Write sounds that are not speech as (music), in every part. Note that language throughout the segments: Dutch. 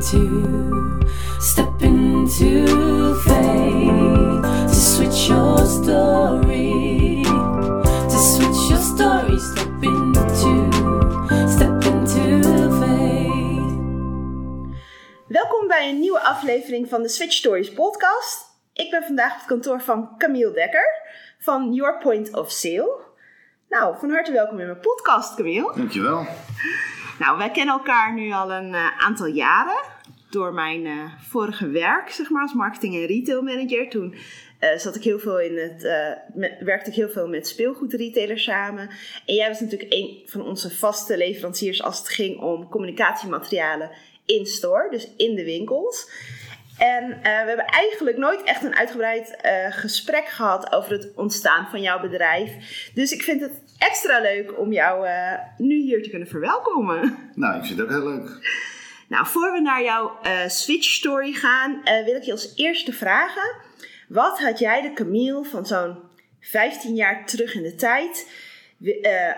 into, step into faith to switch your story, to switch your story, step into, step into faith. Welkom bij een nieuwe aflevering van de Switch Stories podcast. Ik ben vandaag op het kantoor van Camille Dekker van Your Point of Sale. Nou, van harte welkom in mijn podcast, Camille. Dankjewel. Nou, wij kennen elkaar nu al een eh, aantal jaren door mijn eh, vorige werk, zeg maar, als marketing- en retail manager. Toen eh, zat ik heel veel in het, met- werkte ik heel veel met speelgoedretailers samen. En jij was natuurlijk een van onze vaste leveranciers als het ging om communicatiematerialen in store, dus in de winkels. En eh, we hebben eigenlijk nooit echt een uitgebreid eh, gesprek gehad over het ontstaan van jouw bedrijf. Dus ik vind het extra leuk om jou eh, nu hier te kunnen verwelkomen. Nou, ik vind het ook heel leuk. Nou, voor we naar jouw switch story gaan, wil ik je als eerste vragen: wat had jij de Camille van zo'n 15 jaar terug in de tijd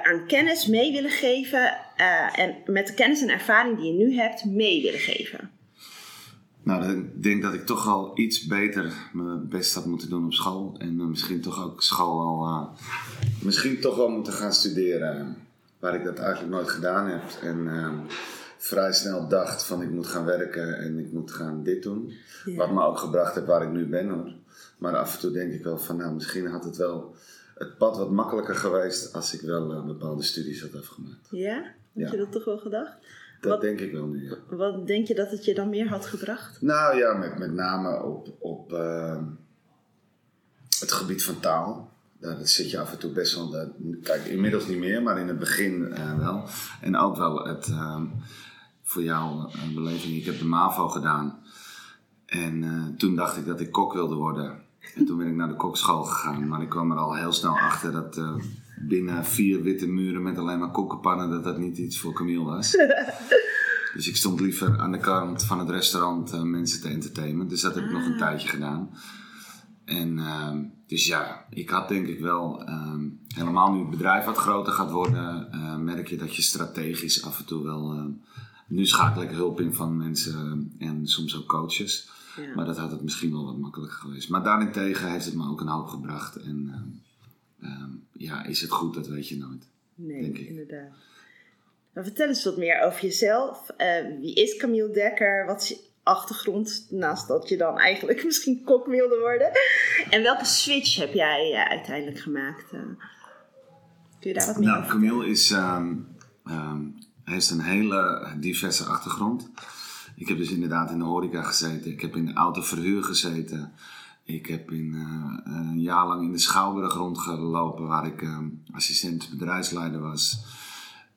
aan kennis mee willen geven en met de kennis en ervaring die je nu hebt mee willen geven? Nou, dan- ik denk dat ik toch al iets beter mijn best had moeten doen op school. En misschien toch ook school al... eh, misschien toch wel moeten gaan studeren. Waar ik dat eigenlijk nooit gedaan heb. En eh, vrij snel dacht van ik moet gaan werken en ik moet gaan dit doen. Ja. Wat me ook gebracht heeft waar ik nu ben hoor. Maar af en toe denk ik wel van nou, misschien had het wel het pad wat makkelijker geweest als ik wel eh, bepaalde studies had afgemaakt. Ja? Had Ja. je dat toch wel gedacht? Dat Wat- denk ik wel nu, ja. Wat denk je dat het je dan meer had gebracht? Nou ja, met, met name op, op eh, het gebied van taal. Daar zit je af en toe best wel. kijk, inmiddels niet meer, maar in het begin eh, wel. En ook wel het, eh, voor jou een beleving. Ik heb de MAVO gedaan. En eh, toen dacht ik dat ik kok wilde worden. En toen ben ik naar de kokschool gegaan. Maar ik kwam er al heel snel achter dat eh, binnen vier witte muren met alleen maar koekenpannen, dat dat niet iets voor Camille was. (laughs) Dus ik stond liever aan de kant van het restaurant eh, mensen te entertainen. Dus dat heb ik nog een tijdje gedaan. En ehm, dus ja, ik had denk ik wel, ehm, helemaal nu het bedrijf wat groter gaat worden, eh, merk je dat je strategisch af en toe wel. ehm, nu schakel ik hulp in van mensen en soms ook coaches. Ja. Maar dat had het misschien wel wat makkelijker geweest. Maar daarentegen heeft het me ook een hoop gebracht. En ehm, ehm, ja, is het goed, dat weet je nooit. Nee, Denk ik. inderdaad. Nou, vertel eens wat meer over jezelf. Eh, wie is Camille Dekker? Wat is je achtergrond? Naast dat je dan eigenlijk (laughs) misschien kok wilde worden. En welke switch heb jij eh, uiteindelijk gemaakt? eh? kun je daar wat meer Nou, over Camille is, ehm, ehm, heeft een hele diverse achtergrond. Ik heb dus inderdaad in de horeca gezeten. Ik heb in de autoverhuur gezeten. Ik heb in, eh, een jaar lang in de Schouwburg rondgelopen waar ik ehm, assistent bedrijfsleider was.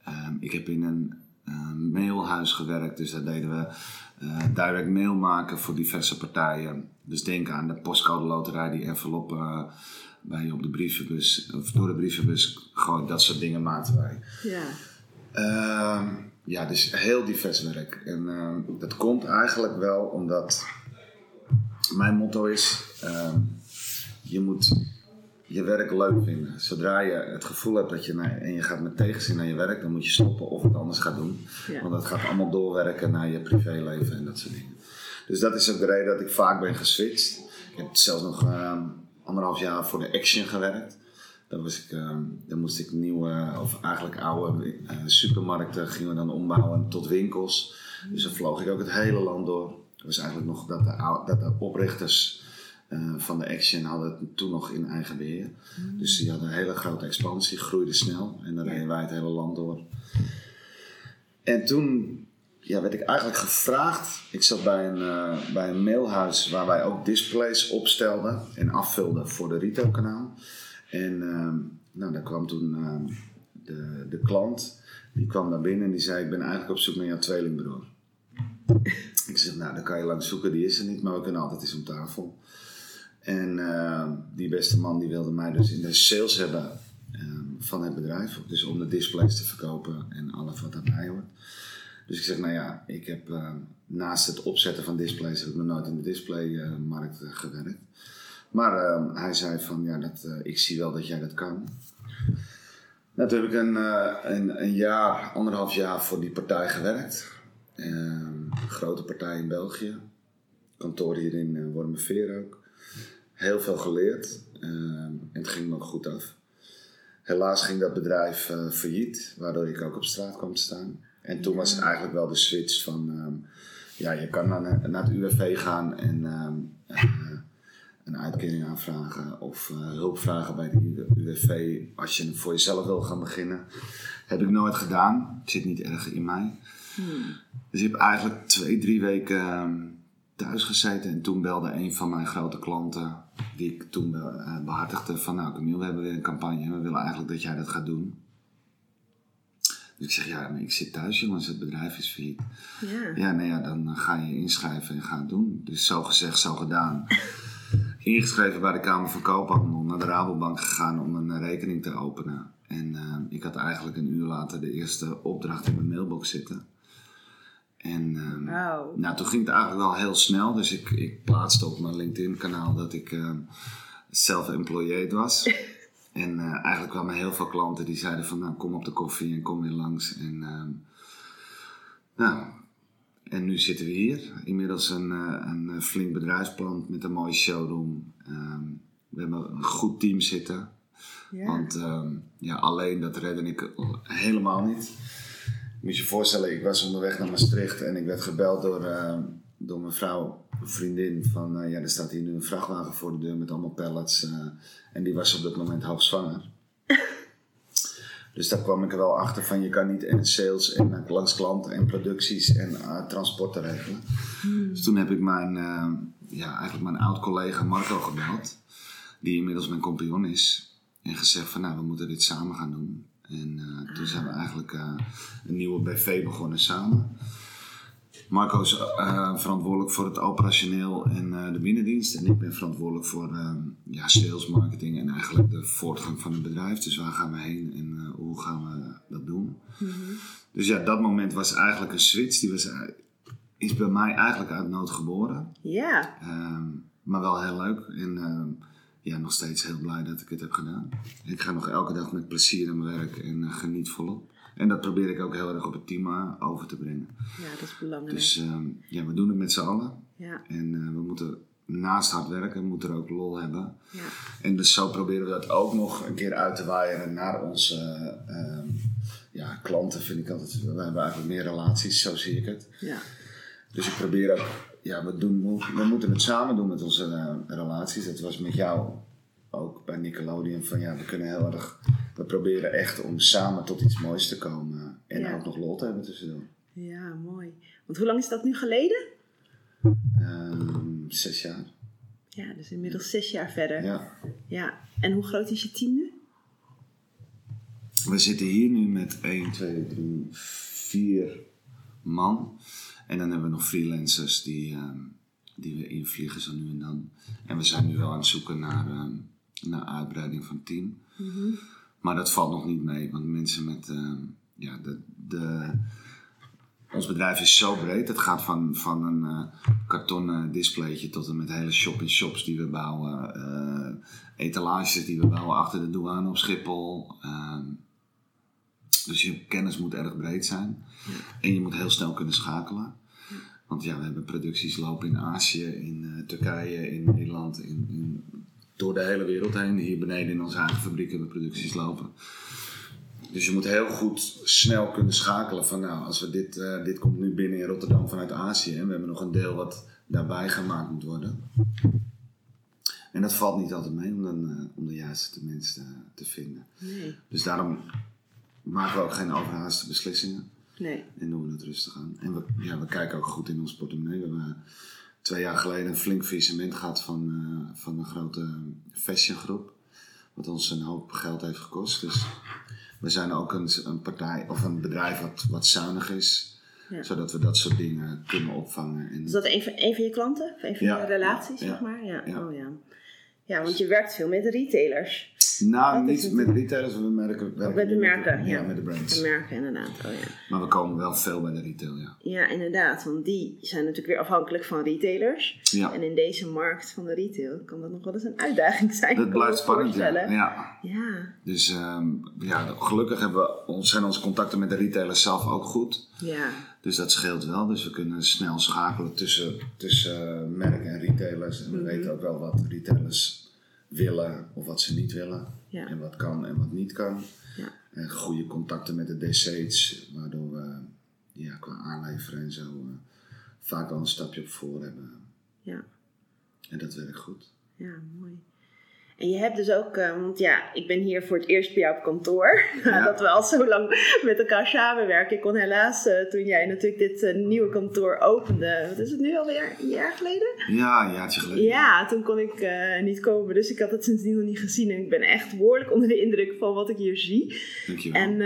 Ehm, ik heb in een eh, mailhuis gewerkt, dus daar deden we eh, direct mail maken voor diverse partijen. Dus denk aan de postcode loterij, die enveloppen eh, bij je op de brievenbus, of door de brievenbus gooit, dat soort dingen maakten wij. Ja. Ja, dus heel divers werk. En ehm, dat komt eigenlijk wel omdat mijn motto is: ehm, je moet je werk leuk vinden. Zodra je het gevoel hebt dat je naar, en je gaat met tegenzin naar je werk, dan moet je stoppen of het anders gaan doen. Ja. Want dat gaat allemaal doorwerken naar je privéleven en dat soort dingen. Dus dat is ook de reden dat ik vaak ben geswitcht. Ik heb zelfs nog ehm, anderhalf jaar voor de Action gewerkt. Dan, was ik, ehm, dan moest ik nieuwe, of eigenlijk oude eh, supermarkten gingen we dan ombouwen tot winkels. Dus dan vloog ik ook het hele land door. Dat was eigenlijk nog dat de, dat de oprichters eh, van de Action hadden het toen nog in eigen beheer. Dus die hadden een hele grote expansie, groeide snel. En dan reden wij het hele land door. En toen ja, werd ik eigenlijk gevraagd. Ik zat bij een, eh, bij een mailhuis waar wij ook displays opstelden en afvulden voor de retailkanaal. En ehm, nou, daar kwam toen ehm, de, de klant, die kwam daar binnen en die zei: Ik ben eigenlijk op zoek naar jouw tweelingbroer. (laughs) ik zeg: Nou, dan kan je lang zoeken, die is er niet, maar we kunnen altijd eens om tafel. En ehm, die beste man die wilde mij dus in de sales hebben van het bedrijf. Dus om de displays te verkopen en alles wat daarbij hoort. Dus ik zeg, nou ja, ik heb naast het opzetten van displays heb ik nog nooit in de displaymarkt eh, gewerkt. Maar eh, hij zei van, ja, dat, eh, ik zie wel dat jij dat kan. Nou, toen heb ik een, eh, een, een jaar, anderhalf jaar voor die partij gewerkt. Ehm, grote partij in België. Kantoor hier in uh, Wormerveer ook. Heel veel geleerd. eh, en het ging me ook goed af. Helaas ging dat bedrijf eh, failliet, waardoor ik ook op straat kwam te staan. En toen was het eigenlijk wel de switch van, ehm, ja, je kan naar, naar het UWV gaan en ehm, (laughs) eh, een uitkering aanvragen of eh, hulp vragen bij de UWV als je voor jezelf wil gaan beginnen. Heb ik nooit gedaan, het zit niet erg in mij. Dus ik heb eigenlijk twee, drie weken ehm, thuis gezeten en toen belde een van mijn grote klanten, die ik toen eh, behartigde van nou Camille, we hebben weer een campagne en we willen eigenlijk dat jij dat gaat doen. Dus ik zeg ja, maar ik zit thuis jongens, het bedrijf is failliet. Ja. Ja, nou ja, dan eh, ga je inschrijven en ga het doen. Dus zo gezegd, zo gedaan. Ingeschreven bij de Kamer van Koophandel, naar de Rabobank gegaan om een eh, rekening te openen. En eh, ik had eigenlijk een uur later de eerste opdracht in mijn mailbox zitten. En ehm, nou, toen ging het eigenlijk wel heel snel. Dus ik, ik plaatste op mijn LinkedIn-kanaal dat ik ehm, self-employed was. (laughs) en eh, eigenlijk kwamen heel veel klanten die zeiden van, nou, kom op de koffie en kom weer langs. En, ehm, nou, en nu zitten we hier. Inmiddels een, eh, een flink bedrijfsplan met een mooie showroom. Ehm, we hebben een goed team zitten. Ja. Want ehm, ja, alleen dat redde ik helemaal niet. Moet je voorstellen, ik was onderweg naar Maastricht en ik werd gebeld door, ehm, door mijn vrouw, een vriendin, van eh, ja, er staat hier nu een vrachtwagen voor de deur met allemaal pallets. eh, en die was op dat moment hoogzwanger. Dus daar kwam ik er wel achter van, je kan niet en sales en eh, langs klanten en producties en eh, transporten regelen. Dus toen heb ik mijn, eh, ja, eigenlijk mijn oud-collega Marco gebeld, die inmiddels mijn compagnon is. En gezegd van, nou, we moeten dit samen gaan doen. En toen zijn we eigenlijk eh, een nieuwe BV begonnen samen. Marco is eh, verantwoordelijk voor het operationeel en eh, de binnendienst. En ik ben verantwoordelijk voor eh, ja, sales, marketing en eigenlijk de voortgang van het bedrijf. Dus waar gaan we heen en eh, hoe gaan we dat doen? Dus ja, dat moment was eigenlijk een switch. Die was, is bij mij eigenlijk uit nood geboren. Ja. Ehm, maar wel heel leuk. En ehm, ja, nog steeds heel blij dat ik het heb gedaan. Ik ga nog elke dag met plezier aan mijn werk en geniet volop. En dat probeer ik ook heel erg op het team eh, over te brengen. ja, dat is belangrijk. Dus ehm, ja, we doen het met z'n allen. ja. En eh, we moeten naast hard werken, moeten er ook lol hebben. Ja. En dus zo proberen we dat ook nog een keer uit te waaien naar onze eh, ehm, ja, klanten. Vind ik altijd, we hebben eigenlijk meer relaties, zo zie ik het. Ja. Dus ik probeer ook, ja, we, doen, we moeten het samen doen met onze eh, relaties. Dat was met jou ook bij Nickelodeon. Van ja, we kunnen heel erg, we proberen echt om samen tot iets moois te komen. En Ja. ook nog lol te hebben tussendoor. ja, mooi. Want hoe lang is dat nu geleden? Ehm, zes jaar. Ja, dus inmiddels zes jaar verder. Ja. Ja. En hoe groot is je team nu? We zitten hier nu met 1, 2, 3, 4 man. En dan hebben we nog freelancers die, ehm, die we invliegen zo nu en dan. En we zijn nu wel aan het zoeken naar, ehm, naar uitbreiding van het team. Maar dat valt nog niet mee, want mensen met. ehm, ja, de, de, ons bedrijf is zo breed. Het gaat van, van een eh, kartonnen displaytje tot en met hele shop-in-shops die we bouwen. eh, etalages die we bouwen achter de douane op Schiphol. ehm, dus je kennis moet erg breed zijn. En je moet heel snel kunnen schakelen. Want ja, we hebben producties lopen in Azië, in eh, Turkije, in Nederland, in, in, door de hele wereld heen. Hier beneden in onze eigen fabriek hebben we producties lopen. Dus je moet heel goed snel kunnen schakelen van nou, als we dit, eh, dit komt nu binnen in Rotterdam vanuit Azië en we hebben nog een deel wat daarbij gemaakt moet worden. En dat valt niet altijd mee om, dan, eh, om de juiste mensen te, te vinden. Nee. Dus daarom maken we ook geen overhaaste beslissingen. Nee. En doen we het rustig aan. En we, ja, we kijken ook goed in ons portemonnee. We hebben twee jaar geleden een flink faillissement gehad van, eh, van een grote fashiongroep. Wat ons een hoop geld heeft gekost. Dus we zijn ook een, een partij of een bedrijf wat, wat zuinig is. Ja. Zodat we dat soort dingen kunnen opvangen. En, Is dat een van, een van je klanten? Of een van Ja. je relaties, Ja. zeg maar? Ja. Oh, ja. ja, want je werkt veel met retailers. Nou, dat niet met retailers, we merken, werken met de merken, ja. ja. met de brands. De merken, inderdaad. Oh, ja. Maar we komen wel veel bij de retail, ja. ja, inderdaad. Want die zijn natuurlijk weer afhankelijk van retailers. ja. En in deze markt van de retail kan dat nog wel eens een uitdaging zijn. Dat blijft spannend, ja. ja. Dus ehm, ja, gelukkig hebben we, ons- zijn onze contacten met de retailers zelf ook goed. ja. Dus dat scheelt wel. Dus we kunnen snel schakelen tussen, tussen eh, merk en retailers. En we Mhm. weten ook wel wat retailers willen of wat ze niet willen. Ja. En wat kan en wat niet kan. Ja. En goede contacten met de DC's, waardoor we ja, qua aanleveren en zo eh, vaak wel een stapje op voor hebben. Ja. En dat werkt goed. Ja, mooi. En je hebt dus ook, eh, want ja, ik ben hier voor het eerst bij jou op kantoor. (laughs) Ja. dat we al zo lang met elkaar samenwerken. Ik kon helaas, eh, toen jij natuurlijk dit eh, nieuwe kantoor opende, wat is het nu alweer, een jaar geleden? Ja, een jaartje geleden. Ja, toen kon ik niet komen, dus ik had het sindsdien nog niet gezien. En ik ben echt behoorlijk onder de indruk van wat ik hier zie. Dankjewel. En,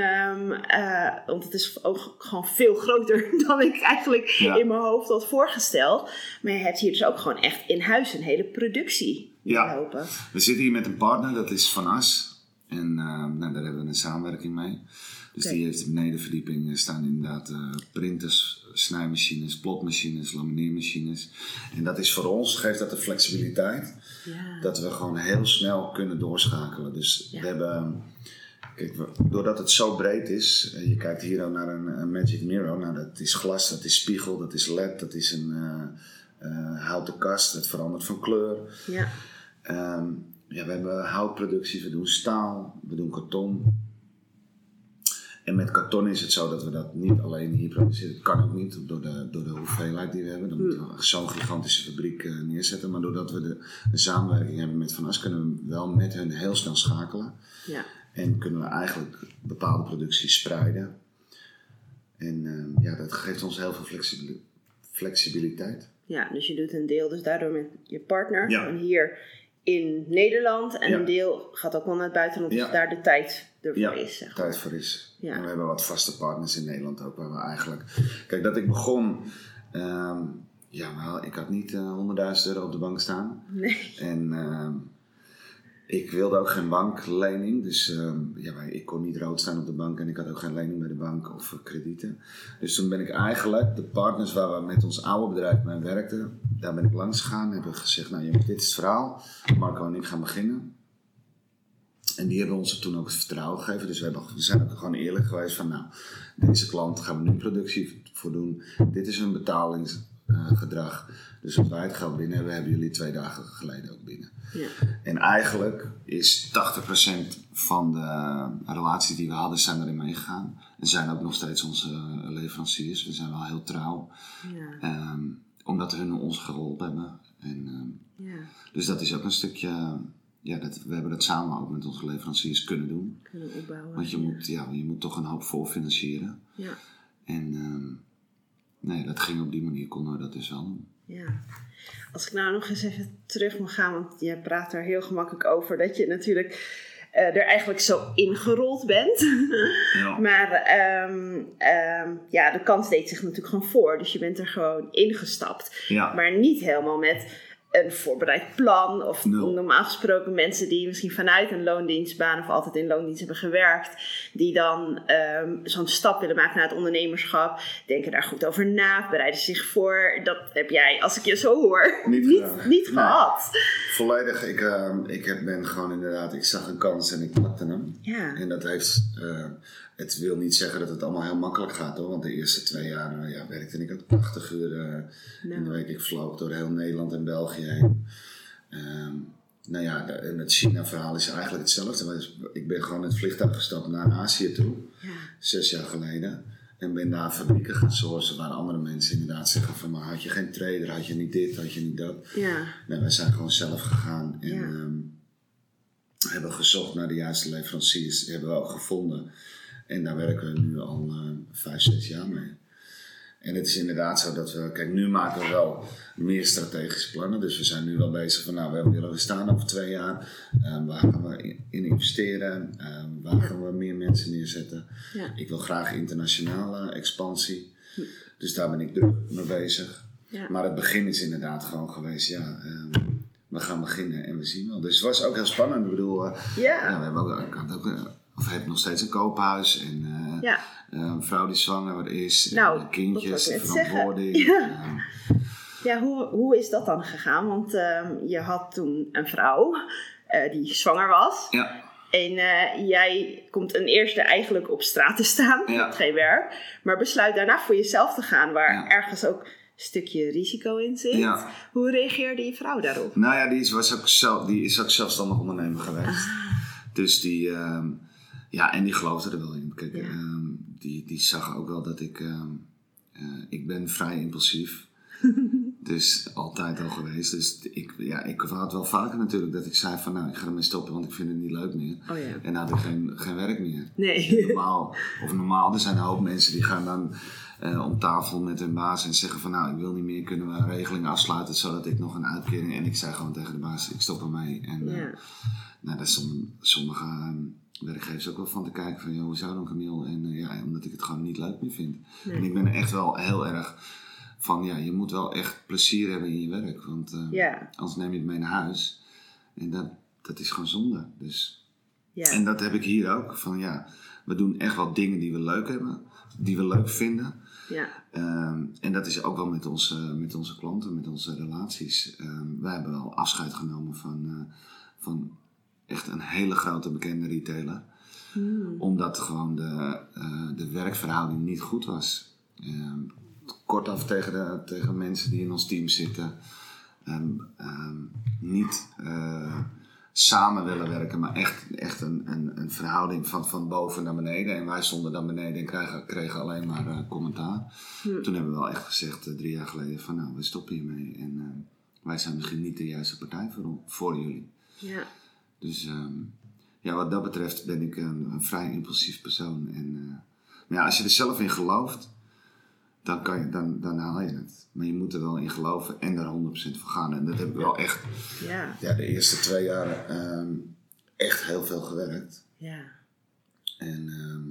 eh, want het is ook gewoon veel groter (laughs) dan ik eigenlijk Ja. in mijn hoofd had voorgesteld. Maar je hebt hier dus ook gewoon echt in huis een hele productie Ja. lopen. We zitten hier met een partner, dat is Van As. En eh, nou, daar hebben we een samenwerking mee. Dus die heeft de benedenverdieping staan inderdaad eh, printers, snijmachines, plotmachines, lamineermachines. En dat is voor ons, geeft dat de flexibiliteit, Ja. dat we gewoon heel snel kunnen doorschakelen. Dus Ja. we hebben, kijk, we- doordat het zo breed is, je kijkt hier ook naar een, een Magic Mirror, nou dat is glas, dat is spiegel, dat is led, dat is een eh, houten kast, het verandert van kleur. ja. Ehm, ja, we hebben houtproductie, we doen staal, we doen karton. En met karton is het zo dat we dat niet alleen hier produceren. Het kan ook niet door de, door de hoeveelheid die we hebben. Dan moeten we zo'n gigantische fabriek eh, neerzetten. Maar doordat we de, de samenwerking hebben met Van As, kunnen we wel met hun heel snel schakelen. ja. En kunnen we eigenlijk bepaalde producties spreiden. En ehm, ja, dat geeft ons heel veel flexibili- flexibiliteit. Ja, dus je doet een deel dus daardoor met je partner. Ja. En hier in Nederland. En Ja. een deel gaat ook wel naar het buitenland. Ja. Dus daar de tijd ervoor Ja, is. Zeg maar. tijd voor is. Ja. En we hebben wat vaste partners in Nederland ook, waar we eigenlijk... Kijk, dat ik begon... ehm, ja, wel, ik had niet eh 100.000 euro op de bank staan. Nee. En ehm, ik wilde ook geen banklening. Dus ehm, ja, ik kon niet rood staan op de bank. En ik had ook geen lening bij de bank of eh, kredieten. Dus toen ben ik eigenlijk de partners waar we met ons oude bedrijf mee werkten... Daar ben ik langs gegaan en heb ik gezegd... Nou, jongens, dit is het verhaal. Marco en ik gaan beginnen. En die hebben ons toen ook het vertrouwen gegeven. Dus we, hebben, zijn ook gewoon eerlijk geweest van, nou, deze klant gaan we nu productie voor doen. Dit is hun betalingsgedrag. dus als wij het geld binnen hebben, hebben jullie twee dagen geleden ook binnen. Ja. En eigenlijk is 80% van de relaties die we hadden, zijn erin meegegaan. En zijn ook nog steeds onze eh, leveranciers. We zijn wel heel trouw. Ja. ehm, omdat hun ons geholpen hebben. En, ehm, ja. dus dat is ook een stukje, ja, dat, we hebben dat samen ook met onze leveranciers kunnen doen. Kunnen opbouwen. Want je ja. moet, ja, je moet toch een hoop voorfinancieren. Ja. En ehm, nee, dat ging op die manier, konden we dat dus wel doen. Ja. Als ik nou nog eens even terug mag gaan, want je praat daar heel gemakkelijk over dat je natuurlijk eh, er eigenlijk zo ingerold bent. (laughs) Ja. maar ehm, ehm, ja, de kans deed zich natuurlijk gewoon voor, dus je bent er gewoon ingestapt. Ja, Maar niet helemaal met een voorbereid plan. Of normaal gesproken mensen die misschien vanuit een loondienstbaan of altijd in loondienst hebben gewerkt. Die dan ehm, zo'n stap willen maken naar het ondernemerschap. Denken daar goed over na, bereiden zich voor. Dat heb jij, als ik je zo hoor, Niet niet, Nee. gehad. volledig. Ik, ehm, ik ben gewoon inderdaad, ik zag een kans en ik pakte hem. Ja, En dat heeft, eh, het wil niet zeggen dat het allemaal heel makkelijk gaat hoor. Want de eerste twee jaar eh, ja, werkte ik ook 80 uur eh, in de nou, week. Ik vloog door heel Nederland en België heen. Ehm, nou ja, het China-verhaal is eigenlijk hetzelfde. Ik ben gewoon in het vliegtuig gestapt naar Azië toe, ja, zes jaar geleden. En ben daar fabrieken gaan sourcen waar andere mensen inderdaad zeggen van... maar had je geen trader, had je niet dit, had je niet dat. ja, Nee, wij zijn gewoon zelf gegaan en Ja. ehm, hebben gezocht naar de juiste leveranciers. Die hebben we ook gevonden. En daar werken we nu al eh, vijf, zes jaar mee. En het is inderdaad zo dat we, kijk, nu maken we wel meer strategische plannen. Dus we zijn nu wel bezig van, nou, waar willen we staan over twee jaar? Ehm, waar gaan we in, in investeren? Ehm, waar gaan we meer mensen neerzetten? ja, Ik wil graag internationale expansie. Dus daar ben ik druk mee bezig. ja. Maar het begin is inderdaad gewoon geweest, ja, ehm, we gaan beginnen en we zien wel. Dus het was ook heel spannend. Ik bedoel, eh, ja, Ja, we hebben ook, ik had ook eh, of heb nog steeds een koophuis en eh, ja. eh, een vrouw die zwanger is, Nou, en kindjes, de verantwoording. Ja. Ja, hoe, hoe is dat dan gegaan? Want ehm, je had toen een vrouw eh, die zwanger was. ja, En eh, jij komt een eerste eigenlijk op straat te staan, Ja. geen werk. Maar besluit daarna voor jezelf te gaan, waar Ja. ergens ook een stukje risico in zit. Ja. Hoe reageerde je vrouw daarop? Nou ja, die is, was ook zelf, die is ook zelfstandig ondernemer geweest. Ah. Dus die, ehm, ja, en die geloofde er wel in. Kijk, Ja. ehm, die, die zag ook wel dat ik, ehm, eh, ik ben vrij impulsief. (laughs) dus altijd al geweest. Dus ik, ja, ik had wel vaker natuurlijk dat ik zei van, nou, ik ga ermee stoppen, want ik vind het niet leuk meer. Oh ja. En dan had ik geen, geen werk meer. Nee. Normaal, of normaal, er zijn een hoop mensen die gaan dan eh, om tafel met hun baas en zeggen van nou, ik wil niet meer, kunnen we een regeling afsluiten zodat ik nog een uitkering... En ik zei gewoon tegen de baas, ik stop ermee. En Ja. nou, stonden sommige eh, werkgevers ook wel van te kijken van, joh, hoe zou dan Camille? En eh, ja, omdat ik het gewoon niet leuk meer vind. Nee. En ik ben echt wel heel erg van, ja, je moet wel echt plezier hebben in je werk, want eh, Ja. anders neem je het mee naar huis. En dat, dat is gewoon zonde. Dus Ja. en dat heb ik hier ook. Van ja, we doen echt wel dingen die we leuk hebben, die we leuk vinden. ja. Ehm, en dat is ook wel met onze, met onze klanten, met onze relaties. Ehm, wij hebben wel afscheid genomen van, eh, van echt een hele grote bekende retailer. Hmm. Omdat gewoon de, eh, de werkverhouding niet goed was. Ehm, kortaf tegen, de, tegen mensen die in ons team zitten. Ehm, ehm, niet eh, samen willen werken, maar echt, echt een, een, een verhouding van, van boven naar beneden. En wij stonden dan beneden en kregen, kregen alleen maar eh, commentaar. Hm. Toen hebben we wel echt gezegd, drie jaar geleden, van nou, we stoppen hiermee. En wij zijn misschien niet de juiste partij voor, voor jullie. ja. Dus ehm, ja, wat dat betreft ben ik een, een vrij impulsief persoon. En, eh, maar ja, als je er zelf in gelooft, dan, kan je, dan, dan haal je het. Maar je moet er wel in geloven en daar 100% voor gaan. En dat heb ik wel echt Ja. ja, de eerste twee jaar ehm, echt heel veel gewerkt. ja. En ehm,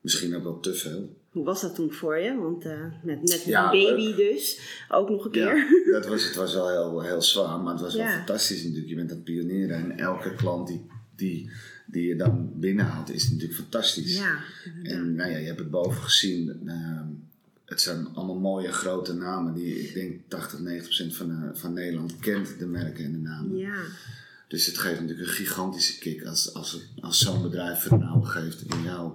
misschien ook wel te veel. Hoe was dat toen voor je? Want eh, met Ja, een baby dus, ook nog een keer. Ja, (laughs) dat was, het was wel heel, heel zwaar, maar het was wel fantastisch natuurlijk. Je bent een pionier en elke klant die, die, die je dan binnenhaalt is natuurlijk fantastisch. Ja. En nou ja, je hebt het boven gezien. ehm, het zijn allemaal mooie grote namen die ik denk 80, 90% van, eh, van Nederland kent de merken en de namen. Ja, Dus het geeft natuurlijk een gigantische kick als, als, als zo'n bedrijf vertrouwen geeft in jou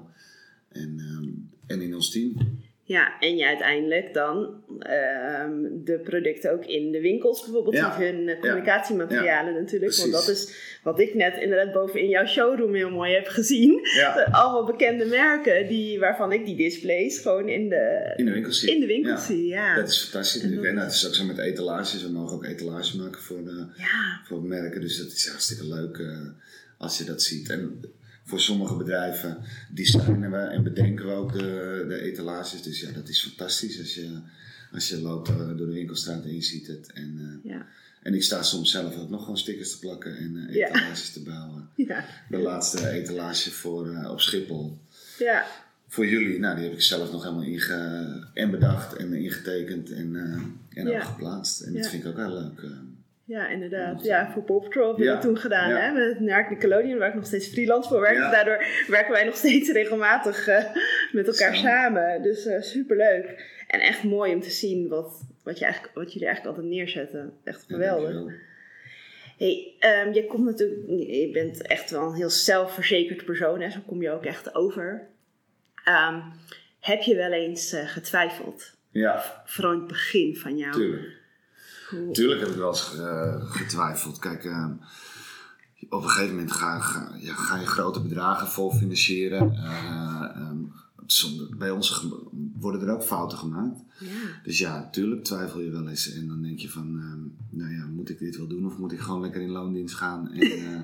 en, ehm, en in ons team. ja, en je uiteindelijk dan ehm, de producten ook in de winkels, bijvoorbeeld Ja. hun eh, communicatiematerialen natuurlijk. Want dat is wat ik net inderdaad boven in jouw showroom heel mooi heb gezien. Ja. (laughs) De- Allemaal bekende merken die, waarvan ik die displays gewoon in de, In de winkel zie. in de winkel Ja. zie. Ja. Dat is fantastisch En natuurlijk. dat En dat is ook zo met etalages. We mogen ook etalages maken voor, de, voor merken. Dus dat is hartstikke leuk eh, als je dat ziet. En voor sommige bedrijven designen we en bedenken we ook de, de etalages. Dus ja, dat is fantastisch als je, als je loopt eh, door de winkelstraat en je ziet het. En, eh, ja, en ik sta soms zelf ook nog gewoon stickers te plakken en Ja. etalages te bouwen. (laughs) ja, De laatste etalage voor, op Schiphol. ja. Voor jullie, nou die heb ik zelf nog helemaal inge en bedacht en ingetekend en, en ook geplaatst. En dat vind ik ook heel leuk. Ja, inderdaad. Ja, voor Paw Patrol hebben we Ja. dat toen gedaan. Ja. Hè? Met Narc Nickelodeon, waar ik nog steeds freelance voor werk. Ja. Daardoor werken wij nog steeds (laughs) regelmatig eh, met elkaar Zo. samen. Dus super superleuk. En echt mooi om te zien wat, wat, je eigenlijk, wat jullie eigenlijk altijd neerzetten. Echt geweldig. hey, ehm, je komt natuurlijk... Je bent echt wel een heel zelfverzekerd persoon. Hè? Zo kom je ook echt over. Ehm, heb je wel eens eh, getwijfeld? Ja, Vooral in het begin van jou. tuurlijk. Hoe- Tuurlijk heb ik wel eens eh, getwijfeld. Kijk, eh, op een gegeven moment ga, ga, ja, ga je grote bedragen vol financieren. Eh, ehm, bij ons worden er ook fouten gemaakt. Ja. Dus ja, natuurlijk twijfel je wel eens. En dan denk je van, ehm, nou ja, moet ik dit wel doen? Of moet ik gewoon lekker in loondienst gaan? En eh,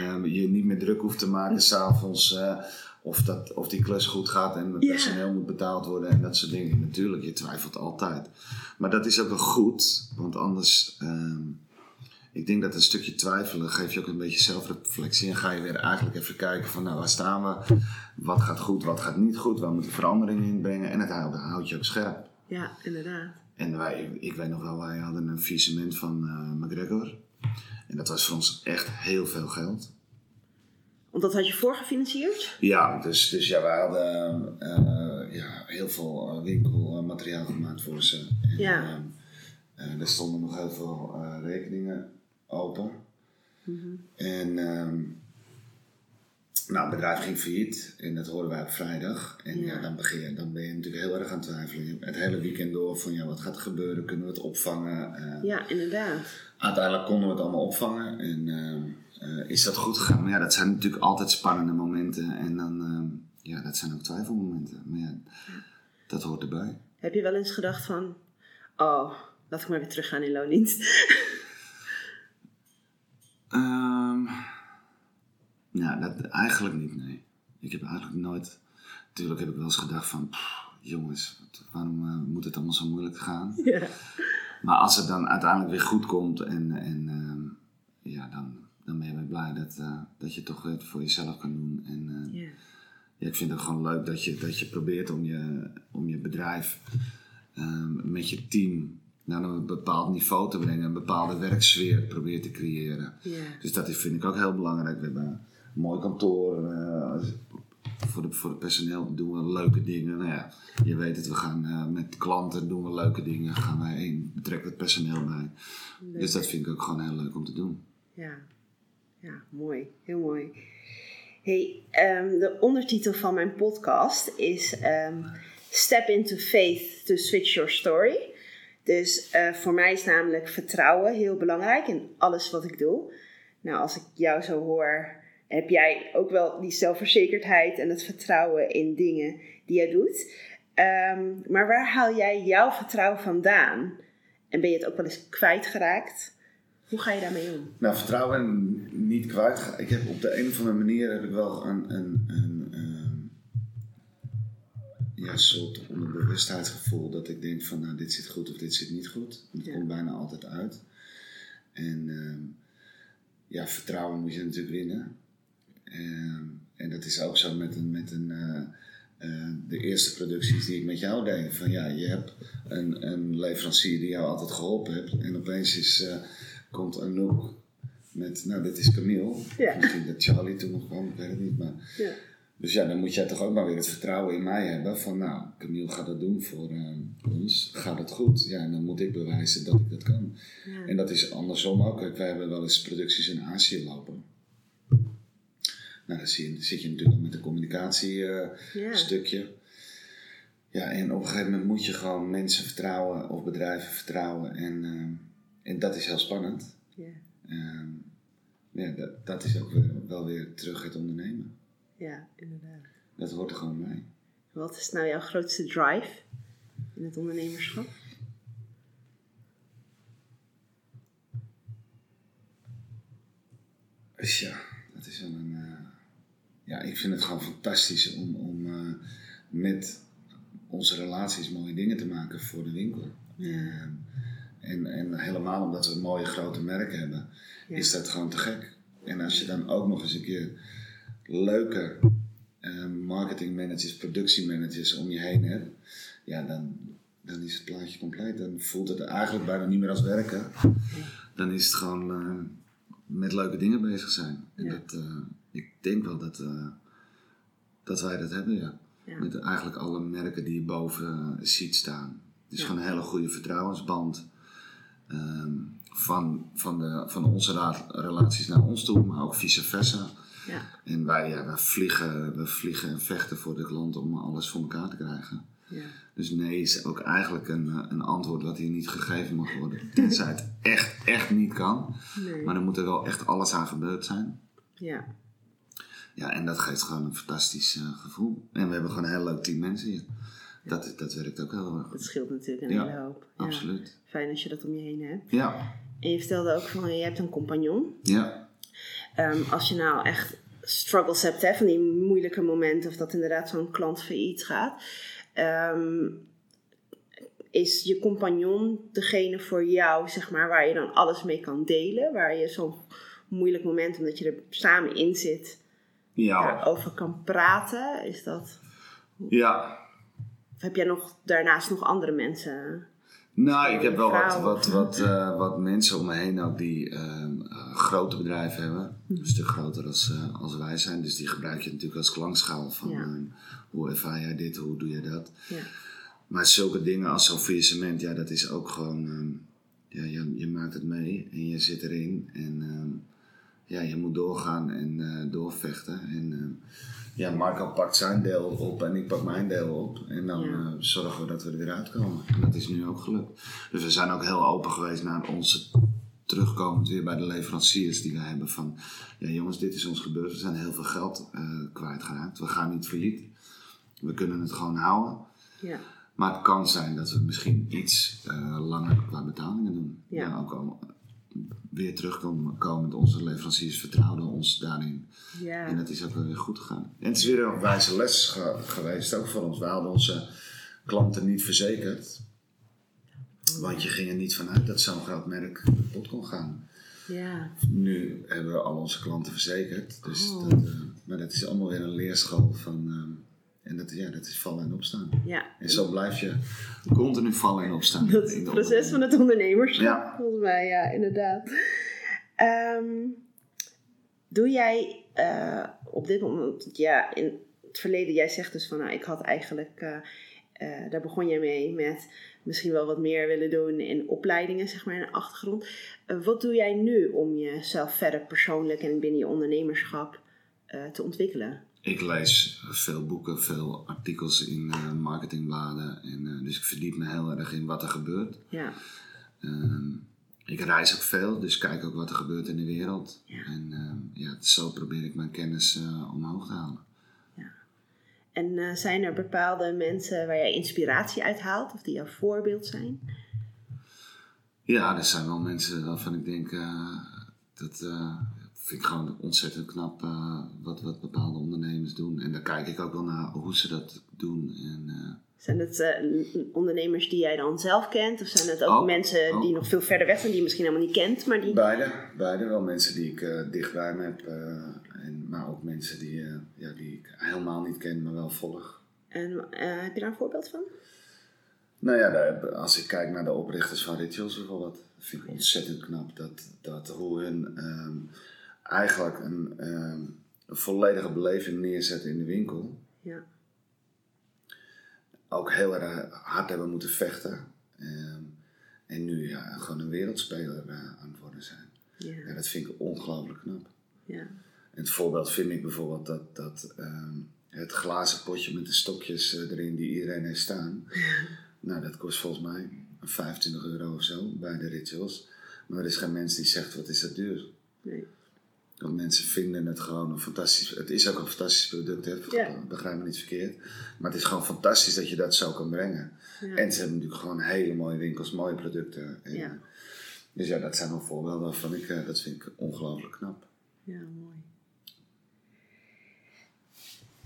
(laughs) ehm, je niet meer druk hoeft te maken s'avonds. eh of, dat, of die klus goed gaat en het personeel moet betaald worden en dat soort dingen. Natuurlijk, je twijfelt altijd. Maar dat is ook wel goed, want anders... ehm, ik denk dat een stukje twijfelen geeft je ook een beetje zelfreflectie. En ga je weer eigenlijk even kijken van nou, waar staan we? Wat gaat goed, wat gaat niet goed? Waar moet ik veranderingen in brengen? En het houdt, houdt je ook scherp. ja, inderdaad. En wij, ik weet nog wel, wij hadden een faillissement van eh, McGregor. En dat was voor ons echt heel veel geld. Want dat had je voorgefinancierd? Ja, dus, dus ja, wij hadden eh, ja, heel veel eh, winkelmateriaal gemaakt voor ze. En, Ja. ehm, eh, er stonden nog heel veel rekeningen open. En ehm, Nou, het bedrijf ging failliet en dat hoorden wij op vrijdag. En ja, Ja. dan, begin je, dan ben je natuurlijk heel erg aan het twijfelen. Het hele weekend door van ja, wat gaat er gebeuren? Kunnen we het opvangen? Ja, inderdaad. Uiteindelijk konden we het allemaal opvangen en eh, is dat goed gegaan. Maar ja, dat zijn natuurlijk altijd spannende momenten en dan, eh, ja, dat zijn ook twijfelmomenten. Maar ja, dat hoort erbij. Heb je wel eens gedacht van, oh, laat ik maar weer teruggaan in loondienst? (laughs) Ehm ja, dat eigenlijk niet, nee. Ik heb eigenlijk nooit... Natuurlijk heb ik wel eens gedacht van... pff, jongens, wat- waarom eh, moet het allemaal zo moeilijk gaan? ja. Maar als het dan uiteindelijk weer goed komt en, en ehm, ja, dan, dan ben je weer blij dat, eh, dat je toch het voor jezelf kan doen. En eh, Ja. ja, ik vind het gewoon leuk dat je, dat je probeert om je, om je bedrijf ehm, met je team naar een bepaald niveau te brengen, een bepaalde werksfeer probeert te creëren. Dus dat vind ik ook heel belangrijk. We hebben een mooi kantoor. eh, voor, de, voor het personeel doen we leuke dingen. Nou ja, je weet het, we gaan met klanten doen we leuke dingen. Gaan wij heen, betrekken het personeel bij. Dus dat vind ik ook gewoon heel leuk om te doen. Ja, ja mooi. Heel mooi. Hey, ehm, de ondertitel van mijn podcast is ehm, Step into Faith to Switch Your Story. Dus eh, voor mij is namelijk vertrouwen heel belangrijk in alles wat ik doe. Nou, als ik jou zo hoor, heb jij ook wel die zelfverzekerdheid en het vertrouwen in dingen die jij doet. Ehm, maar waar haal jij jouw vertrouwen vandaan? En ben je het ook wel eens kwijtgeraakt? Hoe ga je daarmee om? Nou, vertrouwen en niet kwijt. Ik heb op de een of andere manier heb ik wel een, een, een, ehm, ja, soort onderbewustheidsgevoel dat ik denk van nou dit zit goed of dit zit niet goed. Dat Ja. komt bijna altijd uit. En ehm, ja, vertrouwen moet je natuurlijk winnen. Ehm, en dat is ook zo met een, met een eh, eh, de eerste producties die ik met jou deed. Van ja, je hebt een, een leverancier die jou altijd geholpen hebt. En opeens is, eh, komt Anouk met, nou dit is Camille. Ja. Misschien dat Charlie toen nog kwam, ik weet het niet. Maar, Ja. dus ja, dan moet jij toch ook maar weer het vertrouwen in mij hebben. Van nou, Camille gaat dat doen voor eh, ons. Gaat het goed? Ja, en dan moet ik bewijzen dat ik dat kan. Ja. En dat is andersom ook. Kijk, wij hebben wel eens producties in Azië lopen. Nou, dan zie je, zit je natuurlijk met een communicatiestukje. Ja. ja, en op een gegeven moment moet je gewoon mensen vertrouwen of bedrijven vertrouwen. En, eh, en dat is heel spannend. Ja. Ehm, ja, dat, dat is ook weer, wel weer terug het ondernemen. ja, inderdaad. Dat hoort er gewoon bij. Wat is nou jouw grootste drive in het ondernemerschap? Ja, dat is wel een. eh, ja, ik vind het gewoon fantastisch om, om eh, met onze relaties mooie dingen te maken voor de winkel. Ja. En, en helemaal omdat we mooie grote merken hebben, Ja. is dat gewoon te gek. En als je dan ook nog eens een keer leuke eh, marketingmanagers, productiemanagers om je heen hebt, ja, dan, dan is het plaatje compleet. Dan voelt het eigenlijk bijna niet meer als werken. Dan is het gewoon eh, met leuke dingen bezig zijn. En Ja. dat, eh, ik denk wel dat, dat wij dat hebben, ja. Ja. Met eigenlijk alle merken die je boven ziet staan. Het is Ja. gewoon een hele goede vertrouwensband. Ehm, van, van, de, van onze relaties naar ons toe, maar ook vice versa. Ja. En wij, ja, wij, vliegen, we vliegen en vechten voor de klant om alles voor elkaar te krijgen. Ja. Dus nee is ook eigenlijk een, eh, een antwoord wat hier niet gegeven mag worden. (laughs) Tenzij het echt, echt niet kan. Nee. Maar dan moet er wel echt alles aan gebeurd zijn. Ja. Ja, en dat geeft gewoon een fantastisch eh, gevoel. En we hebben gewoon een heel leuk team mensen hier. Dat, dat werkt ook heel erg goed. Dat scheelt natuurlijk een Ja, hele hoop. Ja. Absoluut. Fijn als je dat om je heen hebt. Ja, En je vertelde ook van je hebt een compagnon. ja. Ehm, als je nou echt struggles hebt, hè, van die moeilijke momenten, of dat inderdaad zo'n klant failliet gaat, ehm, is je compagnon degene voor jou, zeg maar, waar je dan alles mee kan delen, waar je zo'n moeilijk moment, omdat je er samen in zit, Ja, daarover kan praten? Is dat, ja. Of heb jij nog daarnaast nog andere mensen? Nou, ik heb wel wat, wat, wat, eh, wat mensen om me heen ook die ehm, eh, grote bedrijven hebben. Mhm. Een stuk groter als, eh, als wij zijn. Dus die gebruik je natuurlijk als klankschaal van Ja. hoe ervaar jij dit, hoe doe je dat. Ja. Maar zulke dingen als zo'n faillissement, ja, dat is ook gewoon... ehm, ja, je, je maakt het mee en je zit erin. En ehm, ja, je moet doorgaan en eh, doorvechten. En eh, ja, Marco pakt zijn deel op en ik pak mijn deel op. En dan Ja. eh, zorgen we dat we er weer uitkomen. En dat is nu ook gelukt. Dus we zijn ook heel open geweest naar onze terugkomend weer bij de leveranciers die we hebben. Van ja jongens, dit is ons gebeurd. We zijn heel veel geld kwijtgeraakt. We gaan niet failliet. We kunnen het gewoon houden. Ja. Maar het kan zijn dat we misschien iets langer qua betalingen doen. Ja. Ook al weer terugkomen, komen, onze leveranciers vertrouwden ons daarin. Ja. En dat is ook wel weer goed gegaan. En het is weer een wijze les ge- geweest, ook voor ons. We hadden onze klanten niet verzekerd. Want je ging er niet vanuit dat zo'n groot merk kapot kon gaan. ja. Nu hebben we al onze klanten verzekerd. Dus Oh. dat, eh, maar dat is allemaal weer een leerschool van... ehm, en dat, ja, dat is vallen en opstaan. ja. En zo blijf je continu vallen en opstaan. Dat is het proces van het ondernemerschap, Ja. volgens mij, ja, inderdaad. Ehm, doe jij eh, op dit moment, ja, in het verleden, jij zegt dus van, nou, ik had eigenlijk, eh, eh, daar begon je mee met misschien wel wat meer willen doen in opleidingen, zeg maar, in de achtergrond. Wat doe jij nu om jezelf verder persoonlijk en binnen je ondernemerschap te ontwikkelen? Ik lees veel boeken, veel artikels in eh, marketingbladen. En, eh, dus ik verdiep me heel erg in wat er gebeurt. Ja, Ehm, ik reis ook veel, dus kijk ook wat er gebeurt in de wereld. Ja. En ehm, ja, zo probeer ik mijn kennis eh, omhoog te halen. En eh, zijn er bepaalde mensen waar jij inspiratie uit haalt of die jouw voorbeeld zijn? Ja, er zijn wel mensen waarvan ik denk, dat vind ik gewoon ontzettend knap eh, wat, wat bepaalde ondernemers doen. En daar kijk ik ook wel naar hoe ze dat doen. En, eh, Zijn het eh, ondernemers die jij dan zelf kent? Of zijn het ook Ook, mensen die ook. nog veel verder weg zijn, die je misschien helemaal niet kent, maar die... Beide, beide wel mensen die ik eh, dichtbij me heb, en, maar ook mensen die, ja, die ik helemaal niet ken, maar wel volg. En heb je daar een voorbeeld van? Nou ja, als ik kijk naar de oprichters van Rituals bijvoorbeeld, vind ik ontzettend knap dat, dat hoe hun ehm, eigenlijk een, ehm, een volledige beleving neerzetten in de winkel. Ja. Ook heel erg hard hebben moeten vechten. ehm, en nu ja, gewoon een wereldspeler eh, aan het worden zijn. Ja, Ja, dat vind ik ongelooflijk knap. ja. En het voorbeeld vind ik bijvoorbeeld dat, dat ehm, het glazen potje met de stokjes eh, erin die iedereen heeft staan. (laughs) nou, dat kost volgens mij 25 euro of zo bij de rituals. Maar er is geen mens die zegt wat is dat duur. Nee. Want mensen vinden het gewoon een fantastisch... Het is ook een fantastisch product, hè? Ja. begrijp me niet verkeerd. Maar het is gewoon fantastisch dat je dat zo kan brengen. Ja. En ze hebben natuurlijk gewoon hele mooie winkels, mooie producten. En, Ja. Dus ja, dat zijn wel voorbeelden waarvan ik... eh, dat vind ik ongelooflijk knap. ja, mooi.